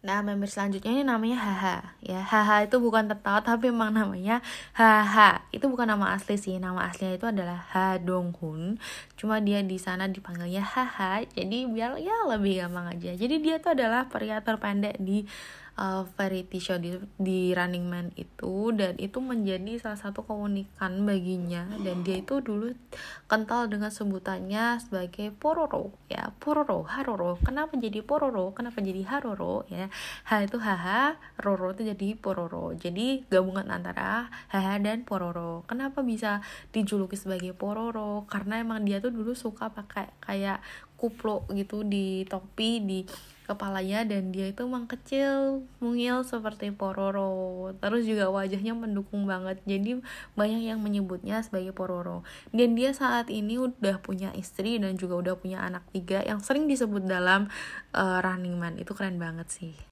Nah, member selanjutnya ini namanya Haha. Ya, Haha itu bukan tertawa tapi memang namanya Haha. Itu bukan nama asli sih. Nama aslinya itu adalah Ha Dong Hun. Cuma dia di sana dipanggilnya Haha. Jadi biar ya lebih gampang aja. Jadi dia tuh adalah pria terpendek di uh, variety show di, di Running Man itu dan itu menjadi salah satu keunikan baginya. Dan dia itu dulu kental dengan sebutannya sebagai Pororo ya. Pororo Haroro. Kenapa jadi Pororo? Kenapa jadi Haroro ya? Ha itu haha Roro itu jadi Pororo. Jadi gabungan antara haha dan Pororo. Kenapa bisa dijuluki sebagai Pororo? Karena emang dia tuh dulu suka pakai kayak kuplo gitu di topi di kepalanya dan dia itu emang kecil mungil seperti Pororo. Terus juga wajahnya mendukung banget jadi banyak yang menyebutnya sebagai Pororo. Dan dia saat ini udah punya istri dan juga udah punya anak tiga yang sering disebut dalam uh, Running Man. Itu keren banget sih